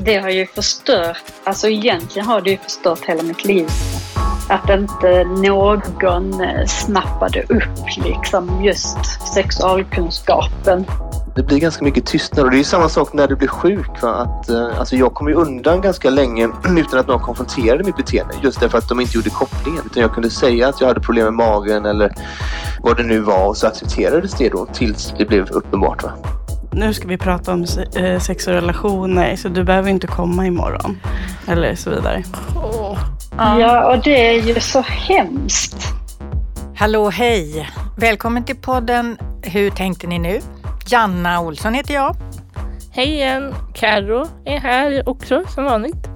det har ju förstört, alltså egentligen har det ju förstört hela mitt liv. Att inte någon eh, snappade upp liksom just sexualkunskapen. Det blir ganska mycket tystnad och det är samma sak när du blir sjuk. Va? Att, eh, alltså jag kom ju undan ganska länge utan att någon konfronterade mitt beteende. Just därför att de inte gjorde kopplingen. Utan jag kunde säga att jag hade problem med magen eller vad det nu var och så accepterades det då tills det blev uppenbart. Va? Nu ska vi prata om eh, sex och relationer så du behöver inte komma imorgon. Eller så vidare. Oh. Ja. ja, och det är ju så hemskt. Hallå, hej! Välkommen till podden Hur tänkte ni nu? Janna Olsson heter jag. Hej igen! Carro är här också som vanligt.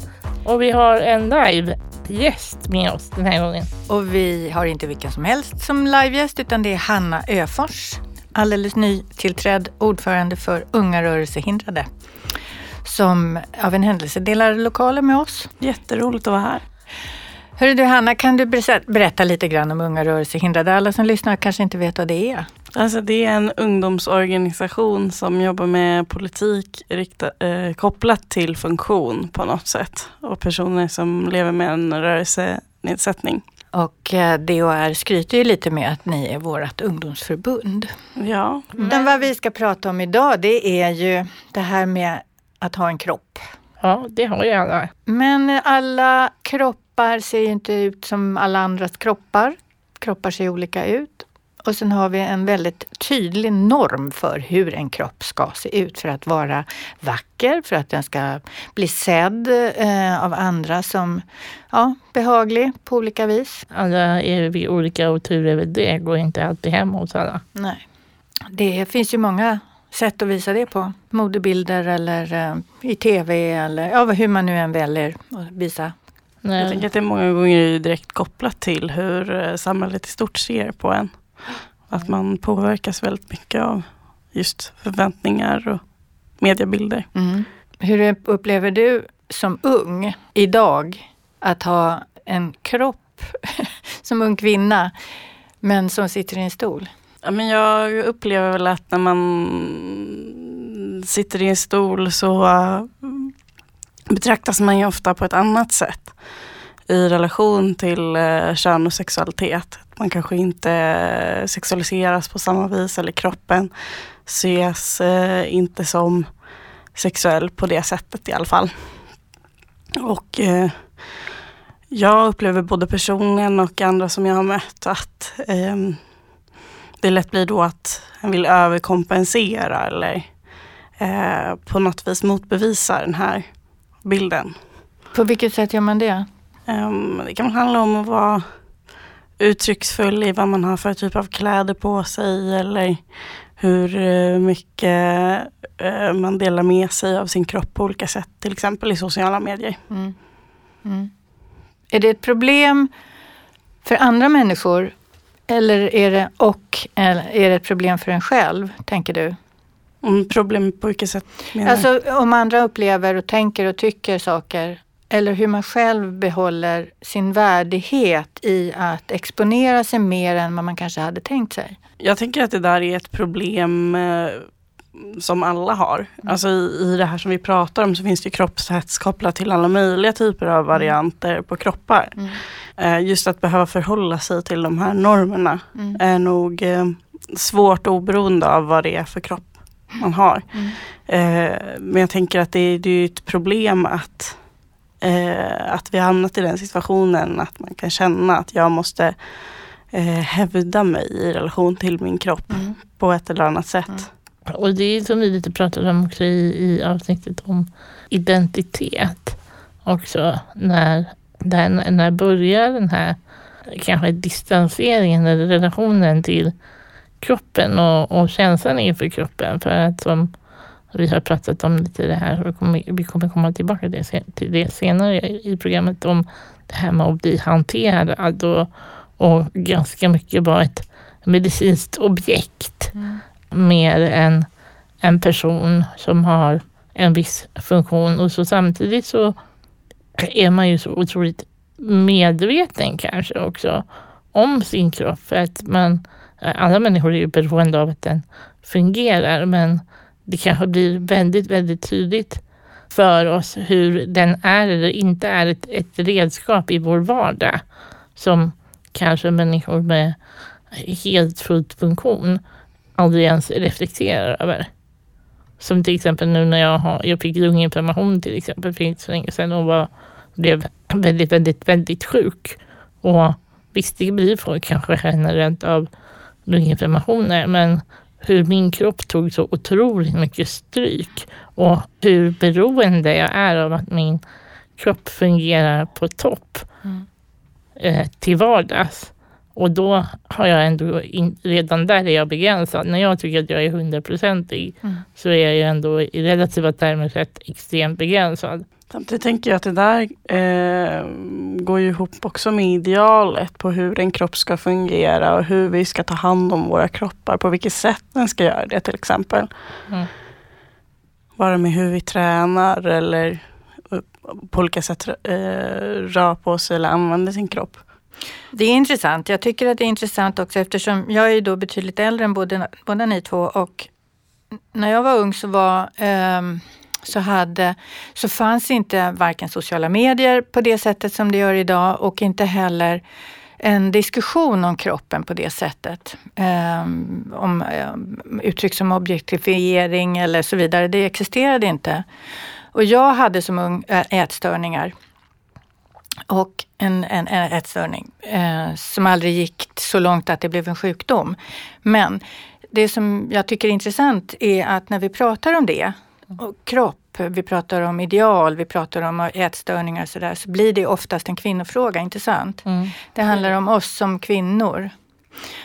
Och vi har en live-gäst med oss den här gången. Och vi har inte vilken som helst som live-gäst utan det är Hanna Öfors alldeles nytillträdd ordförande för Unga rörelsehindrade som av en händelse delar lokaler med oss. Jätteroligt att vara här. Hörru du Hanna, kan du berätta lite grann om Unga rörelsehindrade? Alla som lyssnar kanske inte vet vad det är. Alltså det är en ungdomsorganisation som jobbar med politik rikta, eh, kopplat till funktion på något sätt och personer som lever med en rörelsenedsättning. Och eh, DHR skryter ju lite med att ni är vårt ungdomsförbund. Ja. Men vad vi ska prata om idag det är ju det här med att ha en kropp. Ja, det har ju alla. Men alla kroppar ser ju inte ut som alla andras kroppar. Kroppar ser olika ut. Och sen har vi en väldigt tydlig norm för hur en kropp ska se ut för att vara vacker, för att den ska bli sedd eh, av andra som ja, behaglig på olika vis. Alla är vi olika och tur är väl det går inte alltid hem hos alla. Nej. Det finns ju många sätt att visa det på. Modebilder eller eh, i tv eller ja, hur man nu än väljer att visa Nej. Jag tänker att det många gånger är direkt kopplat till hur eh, samhället i stort ser på en. Att man påverkas väldigt mycket av just förväntningar och mediebilder. Mm. Hur upplever du som ung idag att ha en kropp som ung kvinna men som sitter i en stol? Ja, men jag upplever väl att när man sitter i en stol så uh, betraktas man ju ofta på ett annat sätt i relation till eh, kön och sexualitet. Man kanske inte eh, sexualiseras på samma vis eller kroppen ses eh, inte som sexuell på det sättet i alla fall. Och jag upplever både personligen och andra som jag har mött att ehm, det lätt blir då att en vill överkompensera eller eh, på något vis motbevisa den här bilden. På vilket sätt gör man det? Um, det kan handla om att vara uttrycksfull i vad man har för typ av kläder på sig eller hur eh, mycket uh, man delar med sig av sin kropp på olika sätt, till exempel i sociala medier. Mm. Mm. Är det ett problem för andra människor eller är det, och är det ett problem för en själv, tänker du? Mm, problem på vilket sätt menar Alltså om andra upplever och tänker och tycker saker eller hur man själv behåller sin värdighet i att exponera sig mer än vad man kanske hade tänkt sig. Jag tänker att det där är ett problem eh, som alla har. Mm. Alltså i, i det här som vi pratar om så finns det kroppshets kopplat till alla möjliga typer av varianter på kroppar. Mm. Eh, just att behöva förhålla sig till de här normerna mm. är nog eh, svårt oberoende av vad det är för kropp man har. Mm. Men jag tänker att det, det är ett problem att, eh, att vi har hamnat i den situationen att man kan känna att jag måste eh, hävda mig i relation till min kropp mm. på ett eller annat sätt. Och det är som vi lite pratade om också i, i avsnittet om identitet. Också när, där, när börjar den här kanske distanseringen eller relationen till kroppen och, och känslan inför kroppen. För att som vi har pratat om lite det här, och vi kommer komma tillbaka till det, till det senare i programmet, om det här med att bli hanterad och, och ganska mycket vara ett medicinskt objekt. Mm mer än en person som har en viss funktion och så samtidigt så är man ju så otroligt medveten kanske också om sin kropp. För att man, alla människor är ju beroende av att den fungerar men det kanske blir väldigt, väldigt tydligt för oss hur den är eller inte är ett, ett redskap i vår vardag som kanske människor med helt fullt funktion aldrig ens reflekterar över. Som till exempel nu när jag, har, jag fick lunginflammation till exempel för inte så länge sedan och var, blev väldigt, väldigt, väldigt sjuk. Och visst, det blir folk kanske generellt av lunginflammationer, men hur min kropp tog så otroligt mycket stryk och hur beroende jag är av att min kropp fungerar på topp mm. eh, till vardags. Och då har jag ändå, in, redan där är jag begränsad. När jag tycker att jag är hundraprocentig mm. så är jag ändå i relativa termer sett extremt begränsad. Samtidigt tänker jag att det där eh, går ju ihop också med idealet på hur en kropp ska fungera och hur vi ska ta hand om våra kroppar, på vilket sätt den ska göra det till exempel. Mm. Bara med hur vi tränar eller på olika sätt eh, rör på sig eller använder sin kropp. Det är intressant. Jag tycker att det är intressant också eftersom jag är då betydligt äldre än båda, båda ni två och när jag var ung så var eh, så, hade, så fanns inte varken sociala medier på det sättet som det gör idag och inte heller en diskussion om kroppen på det sättet. Um, om um, uttryck som objektifiering eller så vidare, det existerade inte. Och jag hade som ung eh, ätstörningar och en, en, en ätstörning eh, som aldrig gick så långt att det blev en sjukdom. Men det som jag tycker är intressant är att när vi pratar om det, och kropp, vi pratar om ideal, vi pratar om ätstörningar och sådär, så blir det oftast en kvinnofråga, inte sant? Mm. Det handlar om oss som kvinnor.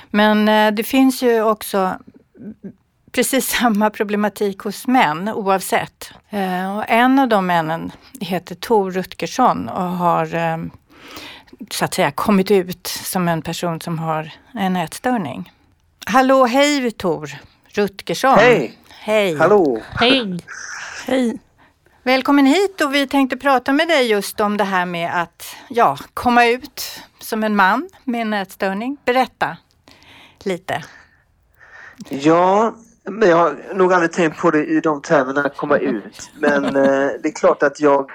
Men eh, det finns ju också precis samma problematik hos män oavsett. Eh, och en av de männen heter Tor Rutgersson och har eh, så att säga kommit ut som en person som har en ätstörning. Hallå, hej Tor Rutgersson. Hej! Hej! Hallå! Hej! Hej! Välkommen hit och vi tänkte prata med dig just om det här med att ja, komma ut som en man med en ätstörning. Berätta lite. Ja, men jag har nog aldrig tänkt på det i de termerna, komma ut. Men eh, det är klart att jag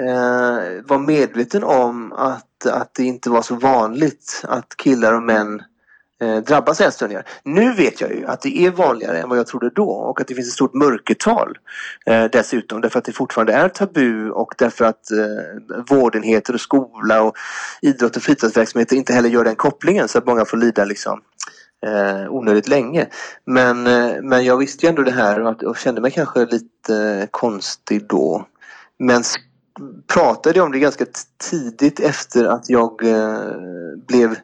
eh, var medveten om att, att det inte var så vanligt att killar och män eh, drabbas av ätstörningar. Nu vet jag ju att det är vanligare än vad jag trodde då och att det finns ett stort mörkertal eh, dessutom därför att det fortfarande är tabu och därför att eh, vårdenheter och skola och idrott och fritidsverksamheter inte heller gör den kopplingen så att många får lida liksom eh, onödigt länge. Men, eh, men jag visste ju ändå det här och, och kände mig kanske lite eh, konstig då. Men pratade om det ganska tidigt efter att jag eh, blev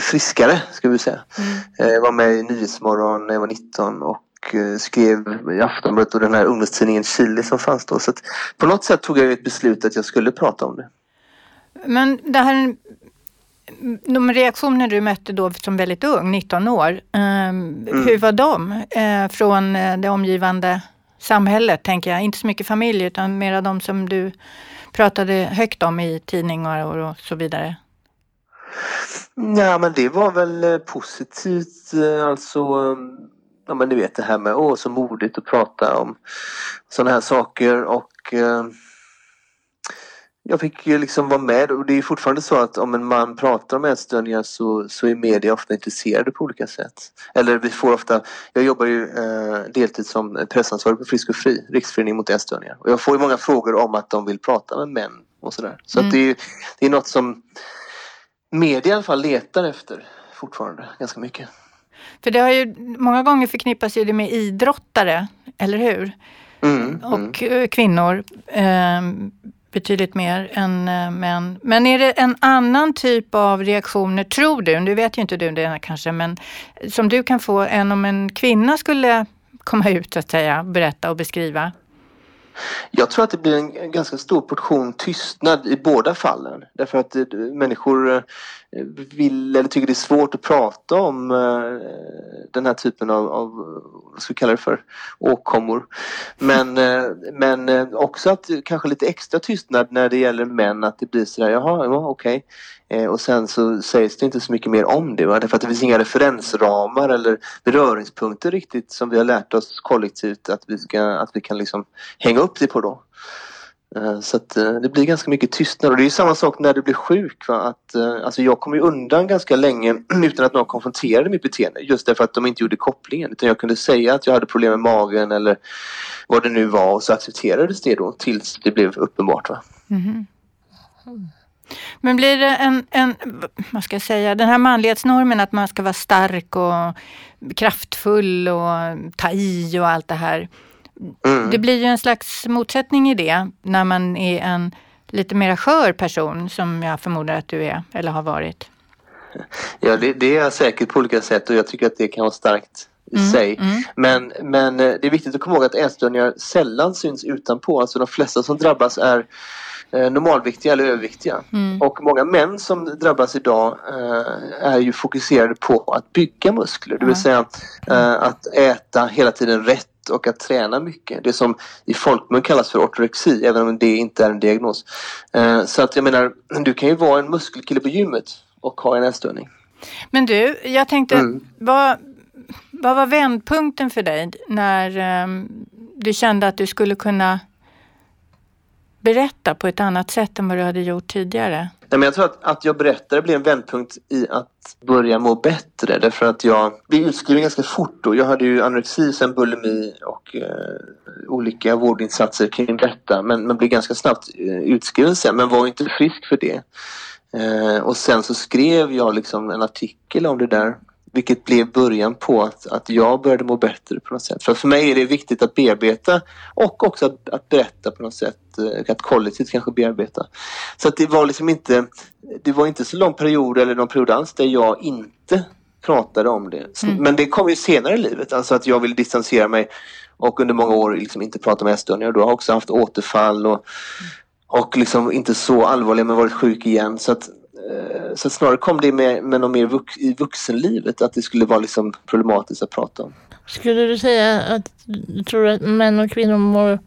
friskare, ska vi säga. Mm. Eh, jag var med i Nyhetsmorgon när jag var 19 och eh, skrev i Aftonbladet och den här ungdomstidningen Chili som fanns då. Så att på något sätt tog jag ett beslut att jag skulle prata om det. Men det här de reaktioner du mötte då som väldigt ung, 19 år, eh, mm. hur var de eh, från eh, det omgivande samhället, tänker jag? Inte så mycket familj utan mera de som du pratade högt om i tidningar och så vidare. Ja men det var väl eh, positivt eh, alltså eh, Ja men du vet det här med åh så modigt att prata om sådana här saker och eh, jag fick ju liksom vara med och det är fortfarande så att om en man pratar om ätstörningar så, så är media ofta intresserade på olika sätt. Eller vi får ofta, jag jobbar ju eh, deltid som pressansvarig på Frisk och Fri, Riksföreningen mot ätstörningar. Och jag får ju många frågor om att de vill prata med män och sådär. Så mm. att det, är, det är något som media i alla fall letar efter fortfarande ganska mycket. För det har ju många gånger förknippas ju det med idrottare, eller hur? Mm, och mm. kvinnor. Eh, betydligt mer än eh, män. Men är det en annan typ av reaktioner, tror du, nu vet ju inte du det kanske, men som du kan få än om en kvinna skulle komma ut att säga, berätta och beskriva? Jag tror att det blir en ganska stor portion tystnad i båda fallen. Därför att eh, människor eh, vill eller tycker det är svårt att prata om eh, den här typen av, av vad ska vi kalla det för, åkommor. Men, men också att kanske lite extra tystnad när det gäller män att det blir sådär, jaha, ja, okej. Eh, och sen så sägs det inte så mycket mer om det. Va? Därför att det finns inga referensramar eller beröringspunkter riktigt som vi har lärt oss kollektivt att vi, ska, att vi kan liksom hänga upp det på då. Eh, så att eh, det blir ganska mycket tystnad och det är ju samma sak när du blir sjuk. Va? Att, eh, alltså jag kom ju undan ganska länge utan att någon konfronterade mitt beteende just därför att de inte gjorde kopplingen. Utan jag kunde säga att jag hade problem med magen eller vad det nu var och så accepterades det då tills det blev uppenbart. Va? Mm. Men blir det en, en, vad ska jag säga, den här manlighetsnormen att man ska vara stark och kraftfull och ta i och allt det här. Mm. Det blir ju en slags motsättning i det när man är en lite mer skör person som jag förmodar att du är eller har varit. Ja, det, det är jag säkert på olika sätt och jag tycker att det kan vara starkt i mm, sig. Mm. Men, men eh, det är viktigt att komma ihåg att ätstörningar sällan syns utanpå. Alltså de flesta som drabbas är normalviktiga eller överviktiga. Mm. Och många män som drabbas idag eh, är ju fokuserade på att bygga muskler. Det vill säga eh, att äta hela tiden rätt och att träna mycket. Det som i folkmun kallas för ortorexi, även om det inte är en diagnos. Eh, så att jag menar, du kan ju vara en muskelkille på gymmet och ha en ätstörning. Men du, jag tänkte, mm. vad, vad var vändpunkten för dig när um, du kände att du skulle kunna berätta på ett annat sätt än vad du hade gjort tidigare? Nej, men jag tror att, att jag berättade blev en vändpunkt i att börja må bättre därför att jag blev utskriven ganska fort då. Jag hade ju anorexi, sen bulimi och eh, olika vårdinsatser kring detta men, men blev ganska snabbt eh, utskriven sen men var inte frisk för det. Eh, och sen så skrev jag liksom en artikel om det där vilket blev början på att, att jag började må bättre på något sätt. För för mig är det viktigt att bearbeta och också att, att berätta på något sätt. Eh, att kollektivt kanske bearbeta. Så att det var liksom inte Det var inte så lång period eller någon period alls där jag inte pratade om det. Så, mm. Men det kom ju senare i livet. Alltså att jag ville distansera mig och under många år liksom inte prata med ätstörningar. Då har jag också haft återfall och, och liksom inte så allvarlig men varit sjuk igen. Så att så snarare kom det med, med något mer vux, i vuxenlivet, att det skulle vara liksom problematiskt att prata om. Skulle du säga att du tror att män och kvinnor mår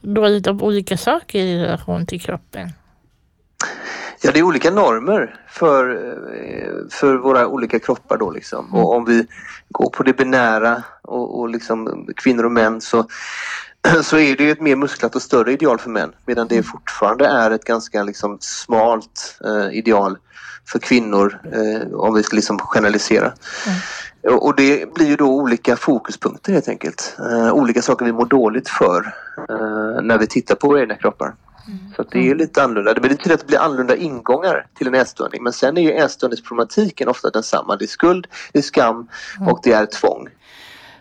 dåligt av olika saker i relation till kroppen? Ja, det är olika normer för, eh, för våra olika kroppar då liksom. Mm. Och om vi går på det binära och, och liksom kvinnor och män så, så är det ett mer musklat och större ideal för män medan det fortfarande är ett ganska liksom smalt eh, ideal för kvinnor eh, om vi ska liksom generalisera. Mm. Och det blir ju då olika fokuspunkter helt enkelt. Eh, olika saker vi mår dåligt för eh, när vi tittar på våra egna kroppar. Mm. Så det är mm. lite annorlunda. Det betyder att det blir annorlunda ingångar till en ätstörning. Men sen är ju ätstörningsproblematiken ofta densamma. Det är skuld, det är skam mm. och det är tvång.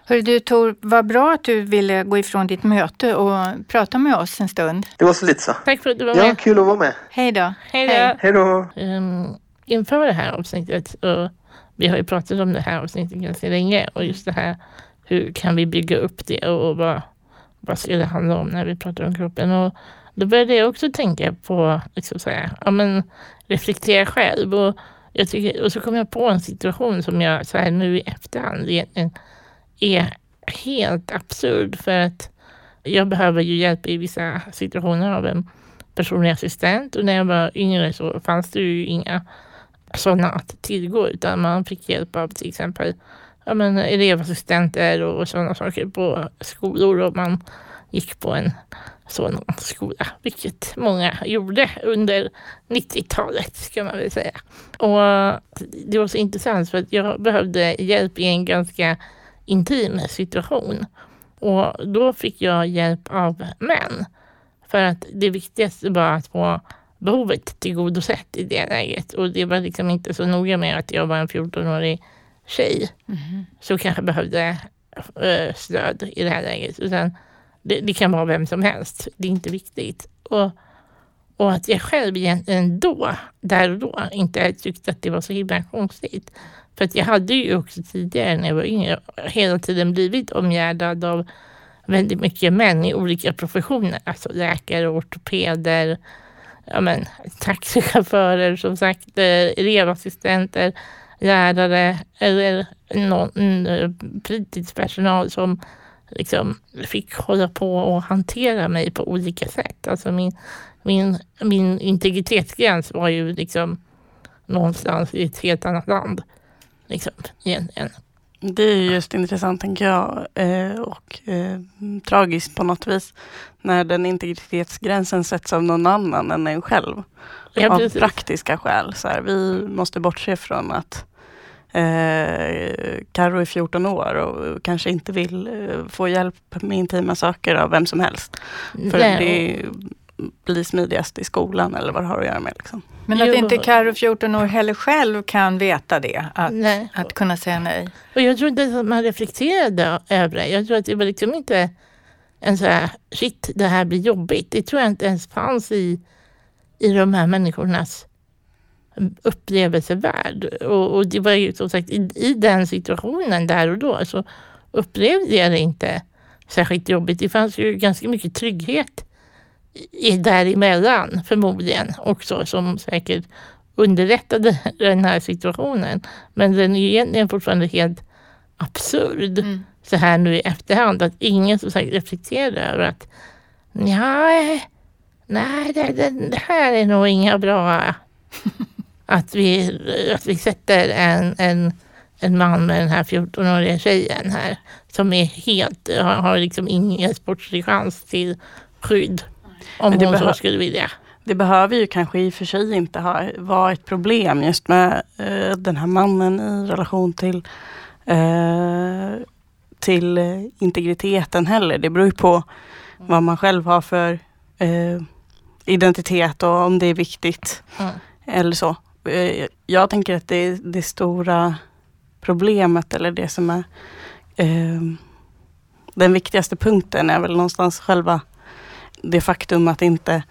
Hörru du Tor, vad bra att du ville gå ifrån ditt möte och prata med oss en stund. Det var så lite så. Tack för att du var med. Ja, kul att vara med. Hej då. Hej då. Hej då. Um, inför det här avsnittet, och vi har ju pratat om det här avsnittet ganska länge och just det här hur kan vi bygga upp det och vad, vad ska det handla om när vi pratar om kroppen. Och då började jag också tänka på, liksom så här, ja men reflektera själv. Och, jag tycker, och så kom jag på en situation som jag så här nu i efterhand är helt absurd för att jag behöver ju hjälp i vissa situationer av en personlig assistent och när jag var yngre så fanns det ju inga sådana att tillgå utan man fick hjälp av till exempel ja, men, elevassistenter och sådana saker på skolor och man gick på en sådan skola, vilket många gjorde under 90-talet ska man väl säga. Och det var så intressant för att jag behövde hjälp i en ganska intim situation. Och då fick jag hjälp av män. För att det viktigaste var att få behovet tillgodosett i det läget. Och det var liksom inte så noga med att jag var en 14-årig tjej mm. som kanske behövde äh, stöd i det här läget. Utan det, det, kan vara vem som helst. Det är inte viktigt. Och, och att jag själv egentligen då, där och då, inte tyckte att det var så himla konstigt. För att jag hade ju också tidigare när jag var yngre hela tiden blivit omgärdad av väldigt mycket män i olika professioner. Alltså läkare, ortopeder, ja men, taxichaufförer som sagt, eh, elevassistenter, lärare eller någon eh, fritidspersonal som liksom fick hålla på och hantera mig på olika sätt. Alltså min, min, min integritetsgräns var ju liksom någonstans i ett helt annat land. Liksom, egentligen. Det är just intressant tänker jag eh, och eh, tragiskt på något vis när den integritetsgränsen sätts av någon annan än en själv. Ja, av praktiska skäl. Så här, vi måste bortse från att eh, Karo är 14 år och kanske inte vill eh, få hjälp med intima saker av vem som helst. För Nej, det blir smidigast i skolan eller vad det har att göra med. Liksom. Men att Jo. inte Karo 14 år heller själv kan veta det, att, Nej. att kunna säga nej. Och jag tror inte att man reflekterade över det. Jag tror att det var liksom inte en så här, shit, det här blir jobbigt. Det tror jag inte ens fanns i, i de här människornas upplevelsevärld. Och, och det var ju som sagt i, i den situationen där och då så upplevde jag det inte särskilt jobbigt. Det fanns ju ganska mycket trygghet i, däremellan förmodligen också som säkert underlättade den här situationen. Men den är egentligen fortfarande helt absurd Mm. så här nu i efterhand. Att ingen som sagt reflekterar över att nej, nej det, det, det här är nog inga bra att vi, att vi sätter en, en, en man med den här 14-åriga tjejen här som är helt, har, har liksom ingen sportslig chans till skydd om hon så skulle vilja. Det behöver ju kanske i och för sig inte ha, vara ett problem just med eh, den här mannen i relation till, eh, till eh, integriteten heller. Det beror ju på vad man själv har för eh, identitet och om det är viktigt Mm. eller så. Eh, jag tänker att det, det stora problemet eller det som är eh, den viktigaste punkten är väl någonstans själva det faktum att inte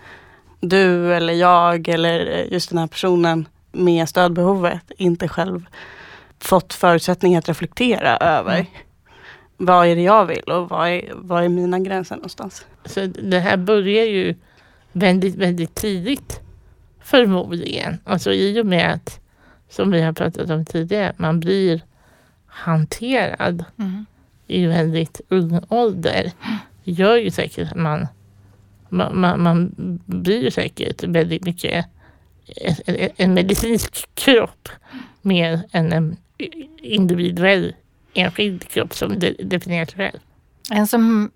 du eller jag eller just den här personen med stödbehovet inte själv fått förutsättningar att reflektera över Mm. vad är det jag vill och vad är, vad är mina gränser någonstans. Så det här börjar ju väldigt, väldigt tidigt förmodligen. Alltså i och med att, som vi har pratat om tidigare, man blir hanterad Mm. i väldigt ung ålder. gör ju säkert att man, man, man, man blir ju säkert väldigt mycket en, en- medicinsk kropp mer än en individuell enskild kropp som de, definieras själv. En som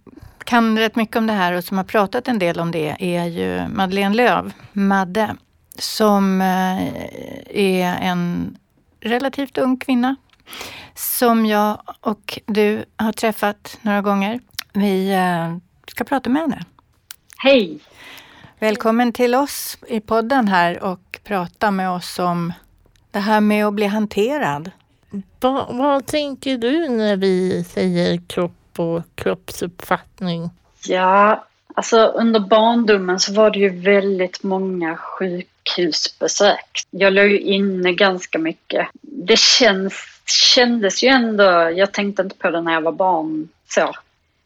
kan rätt mycket om det här och som har pratat en del om det är ju Madeleine Löv, Madde, som eh, är en relativt ung kvinna som jag och du har träffat några gånger. Vi eh, ska prata med henne. Hej! Välkommen till oss i podden här och prata med oss om det här med att bli hanterad. Vad, vad tänker du när vi säger kropp och kroppsuppfattning? Ja, alltså under barndomen så var det ju väldigt många sjukhusbesök. Jag låg ju inne ganska mycket. Det känns, kändes ju ändå, jag tänkte inte på det när jag var barn så.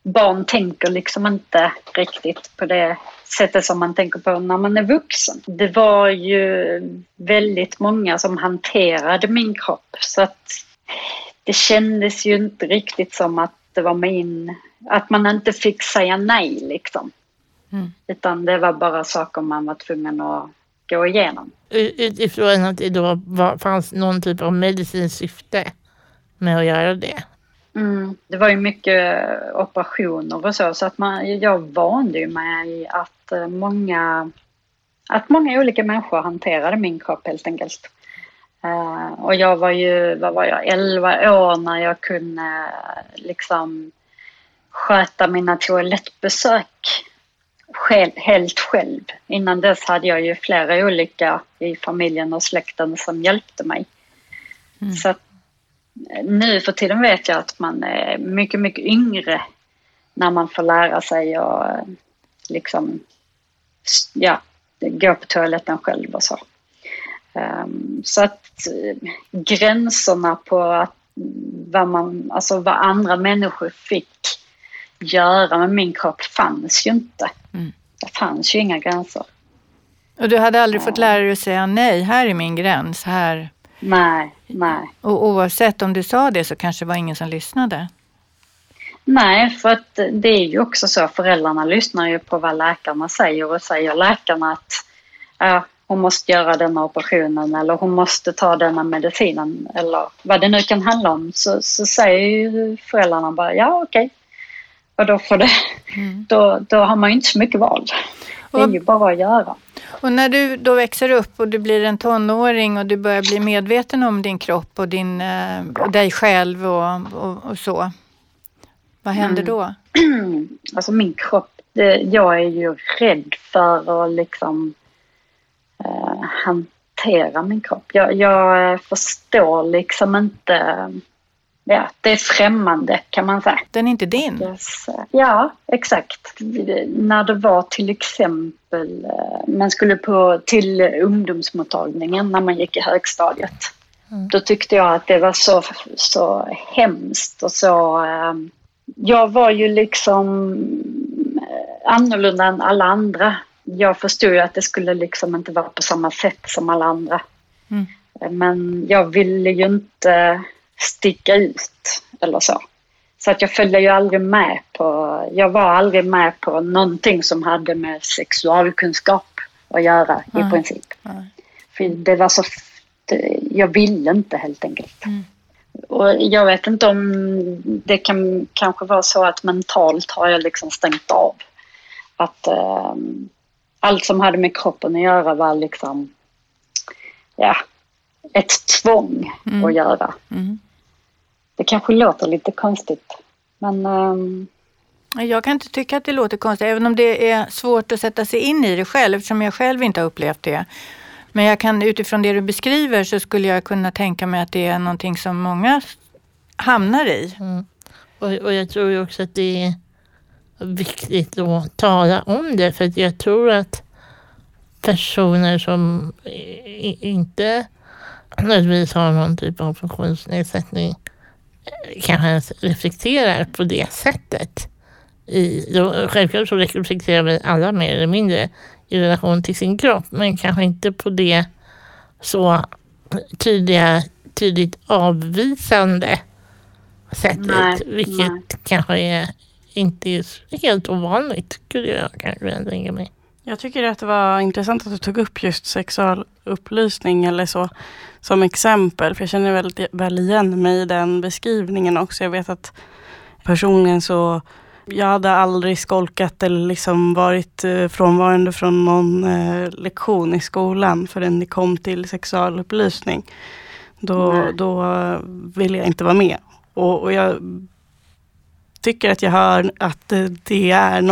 Barn tänker liksom inte riktigt på det sättet som man tänker på när man är vuxen. Det var ju väldigt många som hanterade min kropp så att det kändes ju inte riktigt som att det var min, att man inte fick säga nej liksom. Mm. Utan det var bara saker man var tvungen att gå igenom. Utifrån att det då var, fanns någon typ av medicinskt syfte med att göra det. Mm. Det var ju mycket operationer och så, så att man, jag vande ju mig att eh, många, att många olika människor hanterade min kropp helt enkelt. Eh, och jag var ju, vad var jag, 11 år när jag kunde eh, liksom sköta mina toalettbesök själv, helt själv. Innan dess hade jag ju flera olika i familjen och släkten som hjälpte mig. Mm. Så att nu för tiden vet jag att man är mycket, mycket yngre när man får lära sig och eh, liksom, ja, gå på toaletten själv och så. Ehm, så att eh, gränserna på att, vad, man, alltså vad andra människor fick göra med min kropp fanns ju inte. Mm. Det fanns ju inga gränser. Och du hade aldrig fått lära dig att säga nej, här är min gräns, här. Nej, nej. Och oavsett om du sa det så kanske det var ingen som lyssnade. Nej, för att det är ju också så, föräldrarna lyssnar ju på vad läkarna säger och säger läkarna att ja, hon måste göra denna operationen eller hon måste ta denna medicinen eller vad det nu kan handla om så, så säger ju föräldrarna bara ja okej. Och då, får det, Mm. då, då har man ju inte så mycket val. Det är ju bara att göra. Och när du då växer upp och du blir en tonåring och du börjar bli medveten om din kropp och din, eh, och dig själv och, och, och så. Vad händer Mm. då? Alltså min kropp, det, jag är ju rädd för att liksom eh, hantera min kropp. Jag, jag eh, förstår liksom inte, ja det är främmande kan man säga. Den är inte din. Yes. Ja, exakt. När det var till exempel, eh, man skulle på, till ungdomsmottagningen när man gick i högstadiet. Då tyckte jag att det var så, så hemskt och så... Eh, jag var ju liksom eh, annorlunda än alla andra. Jag förstod ju att det skulle liksom inte vara på samma sätt som alla andra. Mm. Eh, Men jag ville ju inte sticka ut eller så. Så att jag följde ju aldrig med på, jag var aldrig med på någonting som hade med sexualkunskap att göra Nej. i princip. Nej. För det var så, jag ville inte helt enkelt. Mm. Och jag vet inte om det kan kanske vara så att mentalt har jag liksom stängt av. Att eh, allt som hade med kroppen att göra var liksom, ja, ett tvång Mm. att göra. Det kanske låter lite konstigt. Men ehm, Jag kan inte tycka att det låter konstigt, även om det är svårt att sätta sig in i det själv, eftersom jag själv inte har upplevt det. Men jag kan utifrån det du beskriver så skulle jag kunna tänka mig att det är någonting som många hamnar i. Mm. Och, och jag tror ju också att det är viktigt att tala om det för att jag tror att personer som inte nödvändigtvis har någon typ av funktionsnedsättning kanske ens reflekterar på det sättet. I, då, självklart så reflekterar vi alla mer eller mindre i relation till sin kropp men kanske inte på det så tydliga, tydligt avvisande sättet. Nej, vilket nej. kanske är, inte är helt ovanligt skulle jag kanske tänka mig. Jag tycker att det var intressant att du tog upp just sexualupplysning eller så som exempel. För jag känner väldigt väl igen mig i den beskrivningen också. Jag vet att personligen så jag hade aldrig skolkat eller liksom varit eh, frånvarande från någon eh, lektion i skolan förrän det kom till sexualupplysning. Då, Nej. då eh, ville jag inte vara med. Och, och jag tycker att jag hör att det, är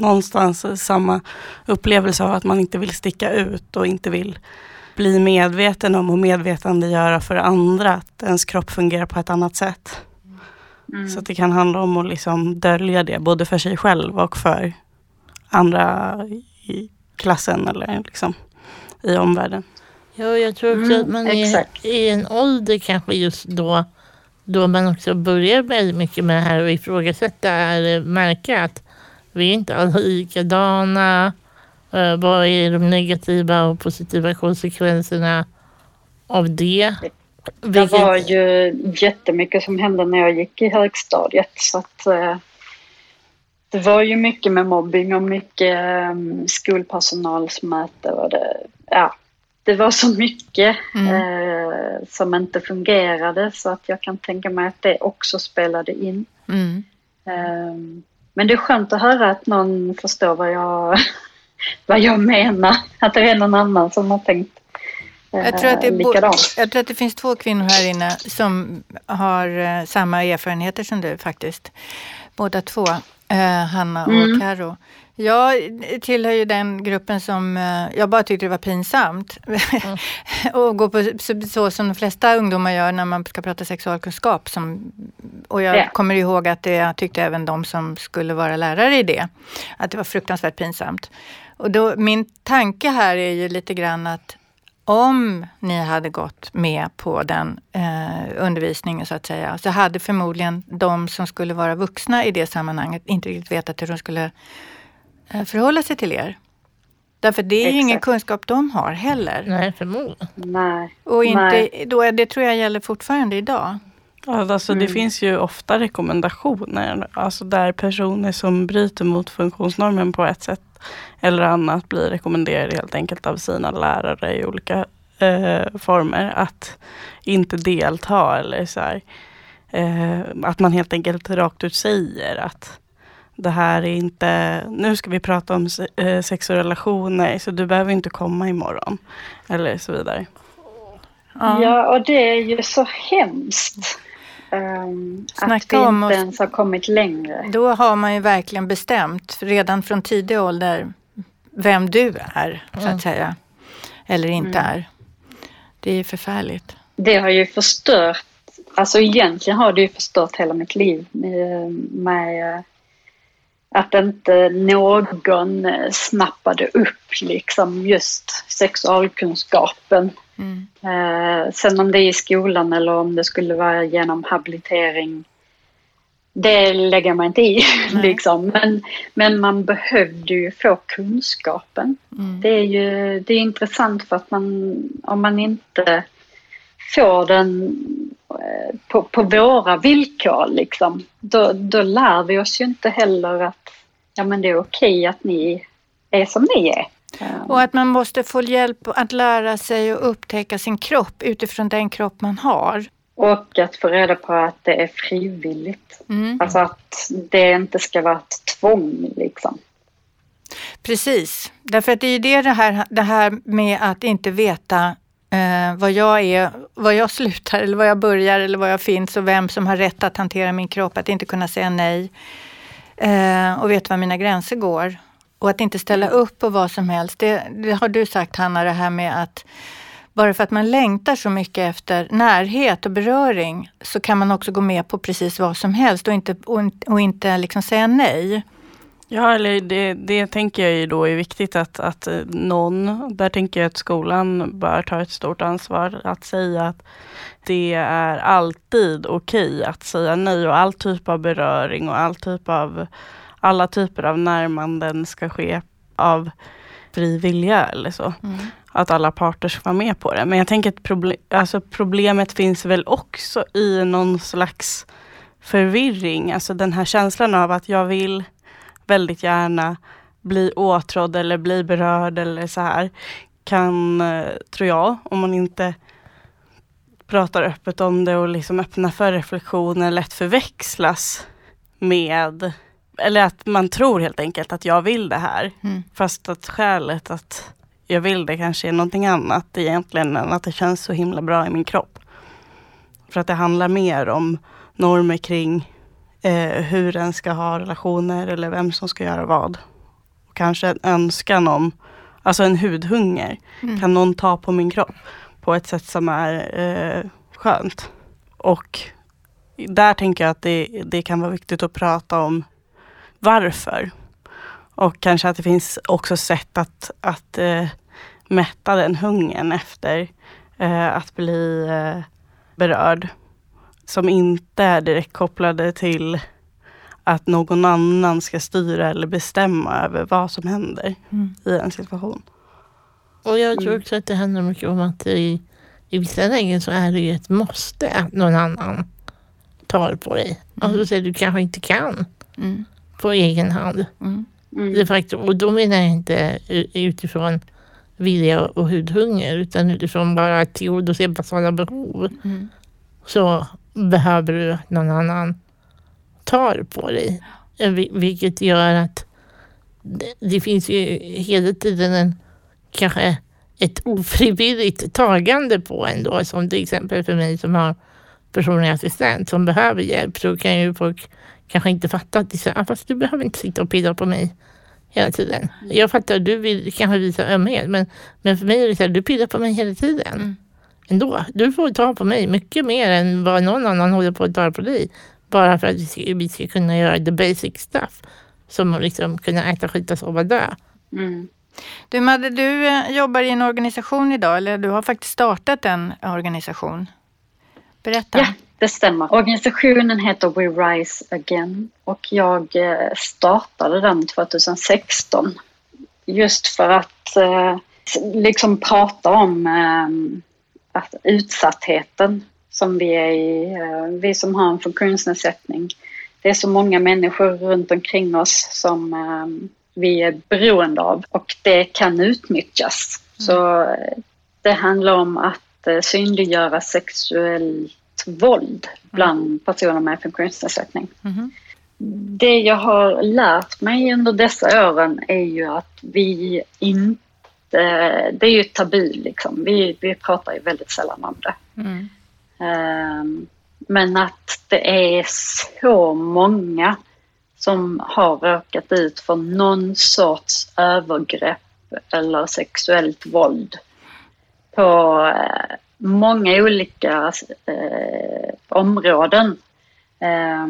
någonstans, samma upplevelse av att man inte vill sticka ut och inte vill bli medveten om och medvetandegöra för andra att ens kropp fungerar på ett annat sätt. mm. Så att det kan handla om att liksom dölja det både för sig själv och för andra i klassen eller liksom i omvärlden. Ja, jag tror också Mm, att man är i en ålder kanske just då då man också börjar väldigt mycket med det här och ifrågasätta eller märka att vi är inte alla likadana. Eh, vad är de negativa och positiva konsekvenserna av det? Det Vilket- var ju jättemycket som hände när jag gick i högstadiet. Så att, eh, det var ju mycket med mobbing och mycket eh, skolpersonalsmöte. Och det, ja, det var så mycket Mm. eh, som inte fungerade så att jag kan tänka mig att det också spelade in. Mm. Eh, men det är skönt att höra att någon förstår vad jag, vad jag menar. Att det är någon annan som har tänkt eh, Jag tror, att det bo- likadant. jag tror att det finns två kvinnor här inne som har eh, samma erfarenheter som du faktiskt. Båda två, eh, Hanna och Mm. Karo. Jag tillhör ju den gruppen som eh, jag bara tyckte det var pinsamt. och gå på så, så som de flesta ungdomar gör när man ska prata sexualkunskap. Som, och jag Ja. kommer ihåg att det jag tyckte även de som skulle vara lärare i det. Att det var fruktansvärt pinsamt. Och då, min tanke här är ju lite grann att om ni hade gått med på den eh, undervisningen så att säga, så hade förmodligen de som skulle vara vuxna i det sammanhanget inte riktigt vetat hur de skulle förhålla sig till er. Därför det är ju ingen Exakt. kunskap de har heller. Nej, förmodligen. Nej. Och inte, Nej. då det tror jag gäller fortfarande idag. Alltså, Mm. Det finns ju ofta rekommendationer alltså där personer som bryter mot funktionsnormen på ett sätt eller annat blir rekommenderade helt enkelt av sina lärare i olika eh, former att inte delta eller så här, eh, att man helt enkelt rakt ut säger att det här är inte, nu ska vi prata om eh, sex och relationer så du behöver inte komma imorgon. Eller så vidare. Ja. och det är ju så hemskt. Um, att vi om inte ens har kommit längre. Då har man ju verkligen bestämt redan från tidig ålder vem du är, så Mm. att säga. Eller inte Mm. är. Det är ju förfärligt. Det har ju förstört, alltså egentligen har det ju förstört hela mitt liv med, med att inte någon eh, snappade upp liksom just sexualkunskapen. Mm. Eh, sen om det är i skolan eller om det skulle vara genom habilitering, det lägger man inte i. Liksom. men, men man behövde ju få kunskapen. Mm. Det är ju det är intressant för att man, om man inte får den på, på våra villkor, liksom, då, då lär vi oss ju inte heller att ja, men det är okej att ni är som ni är. Eh, Och att man måste få hjälp att lära sig att upptäcka sin kropp utifrån den kropp man har. Och att få reda på att det är frivilligt. Mm. Alltså att det inte ska vara ett tvång liksom. Precis, därför att det är ju det, det, här, det här med att inte veta eh, vad jag är, var jag slutar eller var jag börjar eller var jag finns och vem som har rätt att hantera min kropp, att inte kunna säga nej eh, och veta var mina gränser går. Och att inte ställa upp på vad som helst. Det, det har du sagt Hanna, det här med att bara för att man längtar så mycket efter närhet och beröring så kan man också gå med på precis vad som helst och inte, och, och inte liksom säga nej. Ja, eller det, det tänker jag ju då är viktigt att, att eh, någon, där tänker jag att skolan bör ta ett stort ansvar att säga att det är alltid okej att säga nej och all typ av beröring och all typ av, alla typer av närmanden ska ske av fri vilja eller så. Att alla parter ska vara med på det. Men jag tänker att proble- alltså problemet finns väl också i någon slags förvirring. Alltså den här känslan av att jag vill väldigt gärna bli åtrådd eller bli berörd eller så här. Kan, eh, tror jag, om man inte pratar öppet om det och liksom öppnar för reflektioner lätt förväxlas med eller att man tror helt enkelt att jag vill det här. Mm. Fast att skälet att jag vill det kanske är någonting annat egentligen än att det känns så himla bra i min kropp. För att det handlar mer om normer kring eh, hur en ska ha relationer eller vem som ska göra vad. Och kanske en önskan om, alltså en hudhunger. Mm. Kan någon ta på min kropp på ett sätt som är eh, skönt? Och där tänker jag att det, det kan vara viktigt att prata om varför. Och kanske att det finns också sätt att, att eh, mätta den hungern efter eh, att bli eh, berörd. Som inte är direkt kopplade till att någon annan ska styra eller bestämma över vad som händer Mm. i en situation. Och jag tror Mm. också att det handlar mycket om att i, i vissa lägen så är det ju ett måste att någon annan tar på dig. Alltså så att du kanske inte kan Mm. på egen hand. Mm. Mm. Det faktum, och då menar jag inte utifrån vilja och hudhunger utan utifrån bara att tillgodose basala behov. Mm. Så behöver du att någon annan tar på dig. Eh, vil- Vilket gör att det, det finns ju hela tiden en kanske ett ofrivilligt tagande på en då. Som till exempel för mig som har personlig assistent som behöver hjälp så kan ju folk kanske inte fatta att det är "Ah, fast du behöver inte sitta och pilla på mig hela tiden. Jag fattar, du vill kanske visa ömhet men, men för mig är det så här, du pillar på mig hela tiden. Mm. Ändå. Du får ta på mig mycket mer än vad någon annan håller på att ta på dig. Bara för att vi ska, vi ska kunna göra the basic stuff. Som att liksom kunna äta, skita, sova, dö. Mm. Du Madde, du eh, jobbar i en organisation idag, eller du har faktiskt startat en organisation. Berätta. Ja, det stämmer. Organisationen heter We Rise Again och jag eh, startade den 2016 just för att eh, liksom prata om eh, att utsattheten som vi är i, eh, vi som har en funktionsnedsättning. Det är så många människor runt omkring oss som eh, vi är beroende av och det kan utnyttjas. Mm. Så eh, det handlar om att synliggöra sexuellt våld bland mm. personer med funktionsnedsättning. Mm. Det jag har lärt mig under dessa åren är ju att vi inte... Det är ju tabu liksom. Vi, vi pratar ju väldigt sällan om det. Mm. Ehm, men att det är så många som har råkat ut för någon sorts övergrepp eller sexuellt våld på eh, många olika eh, områden. Eh,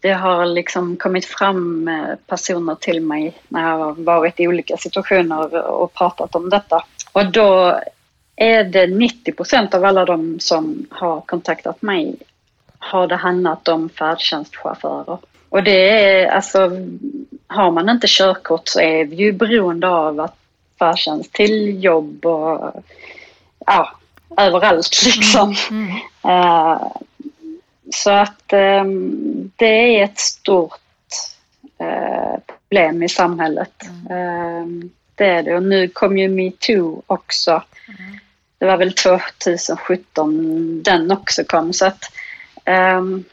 det har liksom kommit fram eh, personer till mig när jag har varit i olika situationer och pratat om detta. Och då är det 90 procent av alla de som har kontaktat mig har det handlat om färdtjänstchaufförer. Och det är alltså, har man inte körkort så är vi ju beroende av att färdtjänst till jobb och ja, överallt liksom. Mm. Mm. Uh, så att um, det är ett stort uh, problem i samhället. Mm. Uh, det är det och nu kom ju metoo också. Mm det var väl 2017 den också kom. Så att um,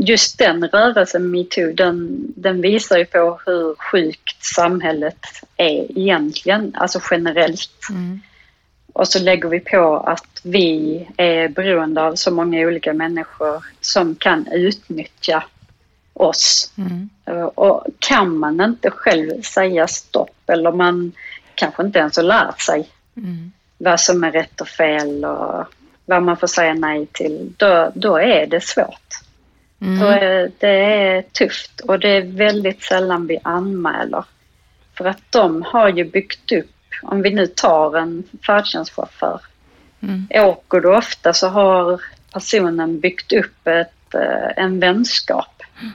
just den rörelsen, metoo, den, den visar ju på hur sjukt samhället är egentligen, alltså generellt. Mm. Och så lägger vi på att vi är beroende av så många olika människor som kan utnyttja oss. Mm. Och kan man inte själv säga stopp eller man kanske inte ens har lärt sig mm vad som är rätt och fel och vad man får säga nej till, då, då är det svårt. Mm. Är, det är tufft och det är väldigt sällan vi anmäler. För att de har ju byggt upp, om vi nu tar en färdtjänstchaufför, mm. åker du ofta så har personen byggt upp ett, eh, en vänskap. Mm.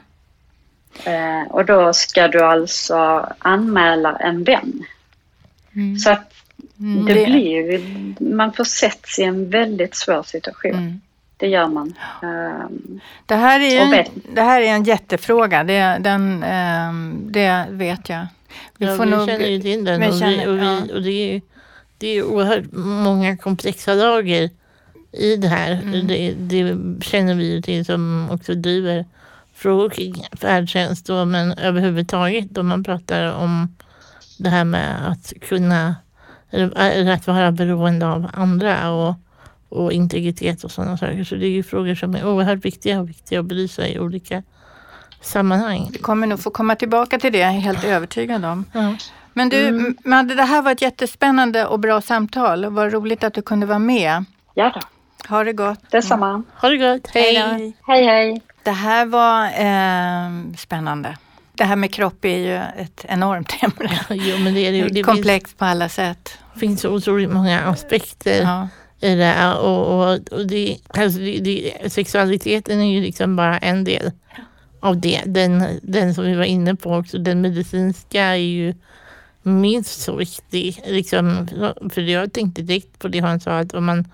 Eh, och då ska du alltså anmäla en vän. Mm. Så att Mm, det, det, blir man försätts i en väldigt svår situation. Det gör man. Um, det, här är en, det här är en jättefråga, det, den, um, det vet jag. Vi, ja, får vi nog, känner ju till den och, känner, vi, och, vi, och det, är, det är oerhört många komplexa lager i det här. Mm. Det, det, känner vi till som också driver frågor kring färdtjänst då, men överhuvudtaget om man pratar om det här med att kunna eller att vara beroende av andra och, och integritet och sådana saker. Så det är ju frågor som är oerhört viktiga och viktiga att belysa i olika sammanhang. Vi kommer nog få komma tillbaka till det, jag är helt övertygad om. Ja. Men du, mm. Madde, det här var ett jättespännande och bra samtal. Vad roligt att du kunde vara med. Ja då. Ha det gott. Detsamma. Ha det gott. Hej. Hej, hej. hej. Det här var eh, spännande. Det här med kropp är ju ett enormt ämne. jo, men det är det, det Komplext på alla sätt. Det finns så otroligt många aspekter ja. I det. Och, och, och det, alltså det, det, sexualiteten är ju liksom bara en del av det. Den, den som vi var inne på också, den medicinska är ju minst så viktig. Liksom, för jag tänkte direkt på det han sa, att om man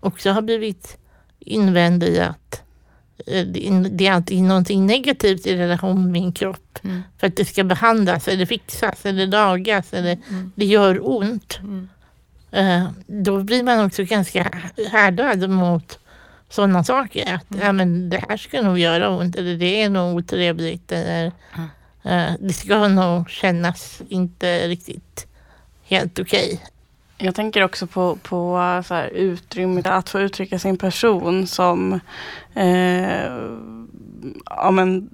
också har blivit invänd i att Eh, det är alltid någonting negativt i relation med min kropp. Mm. För att det ska behandlas eller fixas eller lagas eller mm. det gör ont. Mm. Uh, då blir man också ganska härdad mot sådana saker. Att mm. ja, men det här ska nog göra ont eller det är nog otrevligt. Eller, uh, det ska nog kännas inte riktigt helt okej. Jag tänker också på, på eh, så här, utrymmet att få uttrycka sin person som eh, ja, men,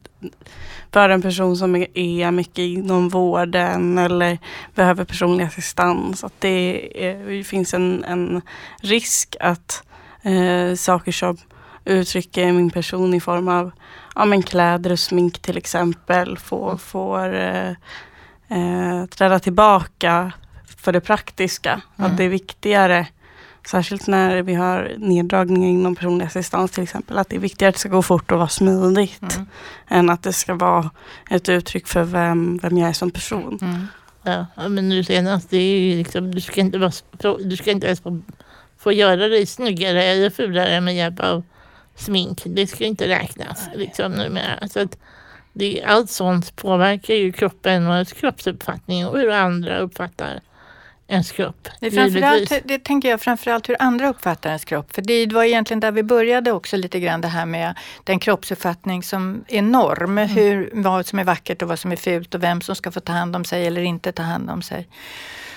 för en person som är mycket inom vården eller behöver personlig assistans. Att det, är, finns en, en risk att eh, saker som uttrycker min person i form av ja, men kläder och smink till exempel får, får eh, eh, träda tillbaka för det praktiska. Mm. Att det är viktigare, särskilt när vi har neddragningar inom personlig assistans till exempel, att det är viktigare att det ska gå fort och vara smidigt mm. än att det ska vara ett uttryck för vem, vem jag är som person. Mm. Ja, men nu senast, det är ju liksom, du ska inte, vara, du ska inte ens få få göra dig snyggare eller fulare med hjälp av smink. Det ska inte räknas liksom, numera. Så att det, allt sånt påverkar ju kroppen och kroppsuppfattning och hur andra uppfattar ens kropp. Det, framförallt, det tänker jag framförallt hur andra uppfattar ens kropp. För det var egentligen där vi började också lite grann det här med den kroppsuppfattning som är norm. Mm. Hur, vad som är vackert och vad som är fult och vem som ska få ta hand om sig eller inte ta hand om sig.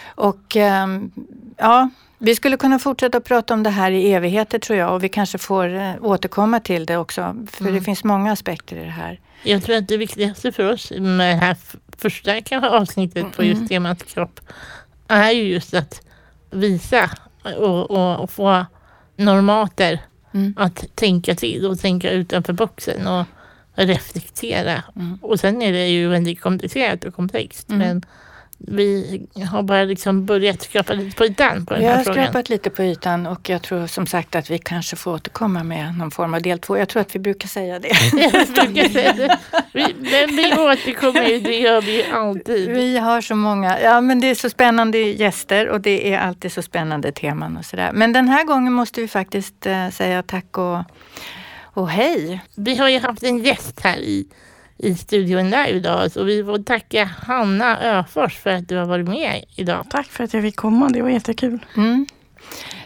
Och um, ja, vi skulle kunna fortsätta prata om det här i evigheter tror jag och vi kanske får uh, återkomma till det också. För mm. det finns många aspekter i det här. Jag tror att det viktigaste för oss med det här första avsnittet på just mm. temat kropp är ju just att visa och, och, och få normater mm. att tänka till och tänka utanför boxen och reflektera. Mm. Och sen är det ju väldigt komplicerat och komplext. Mm. Men vi har bara liksom börjat skrapa lite på ytan på den här frågan. Vi har skrapat lite på ytan och jag tror som sagt att vi kanske får återkomma med någon form av del två. Jag tror att vi brukar säga det. brukar säga det. Vi, men vi återkommer ju, det gör vi ju alltid. Vi har så många, ja men det är så spännande gäster och det är alltid så spännande teman och sådär. Men den här gången måste vi faktiskt äh, säga tack och, och hej. Vi har ju haft en gäst här i i studion live idag. Så vi får tacka Hanna Öfors för att du har varit med idag. Tack för att jag fick komma. Det var jättekul. Mm.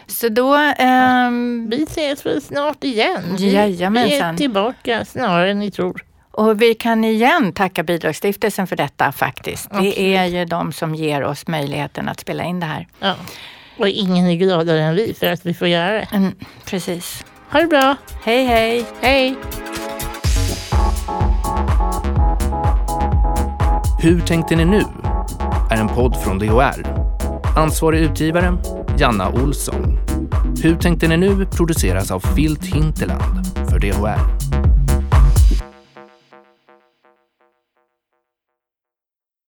Så då... Ähm... Vi ses väl snart igen. Jajamensan. Vi är tillbaka snarare än ni tror. Och vi kan igen tacka Bidragsstiftelsen för detta faktiskt. Absolut. Det är ju de som ger oss möjligheten att spela in det här. Ja. Och ingen är gladare än vi för att vi får göra det. Mm, precis. Ha det bra. Hej hej. Hej. Hur tänkte ni nu? är en podd från DHR. Ansvarig utgivare, Janna Olsson. Hur tänkte ni nu produceras av Filt Hinterland för DHR.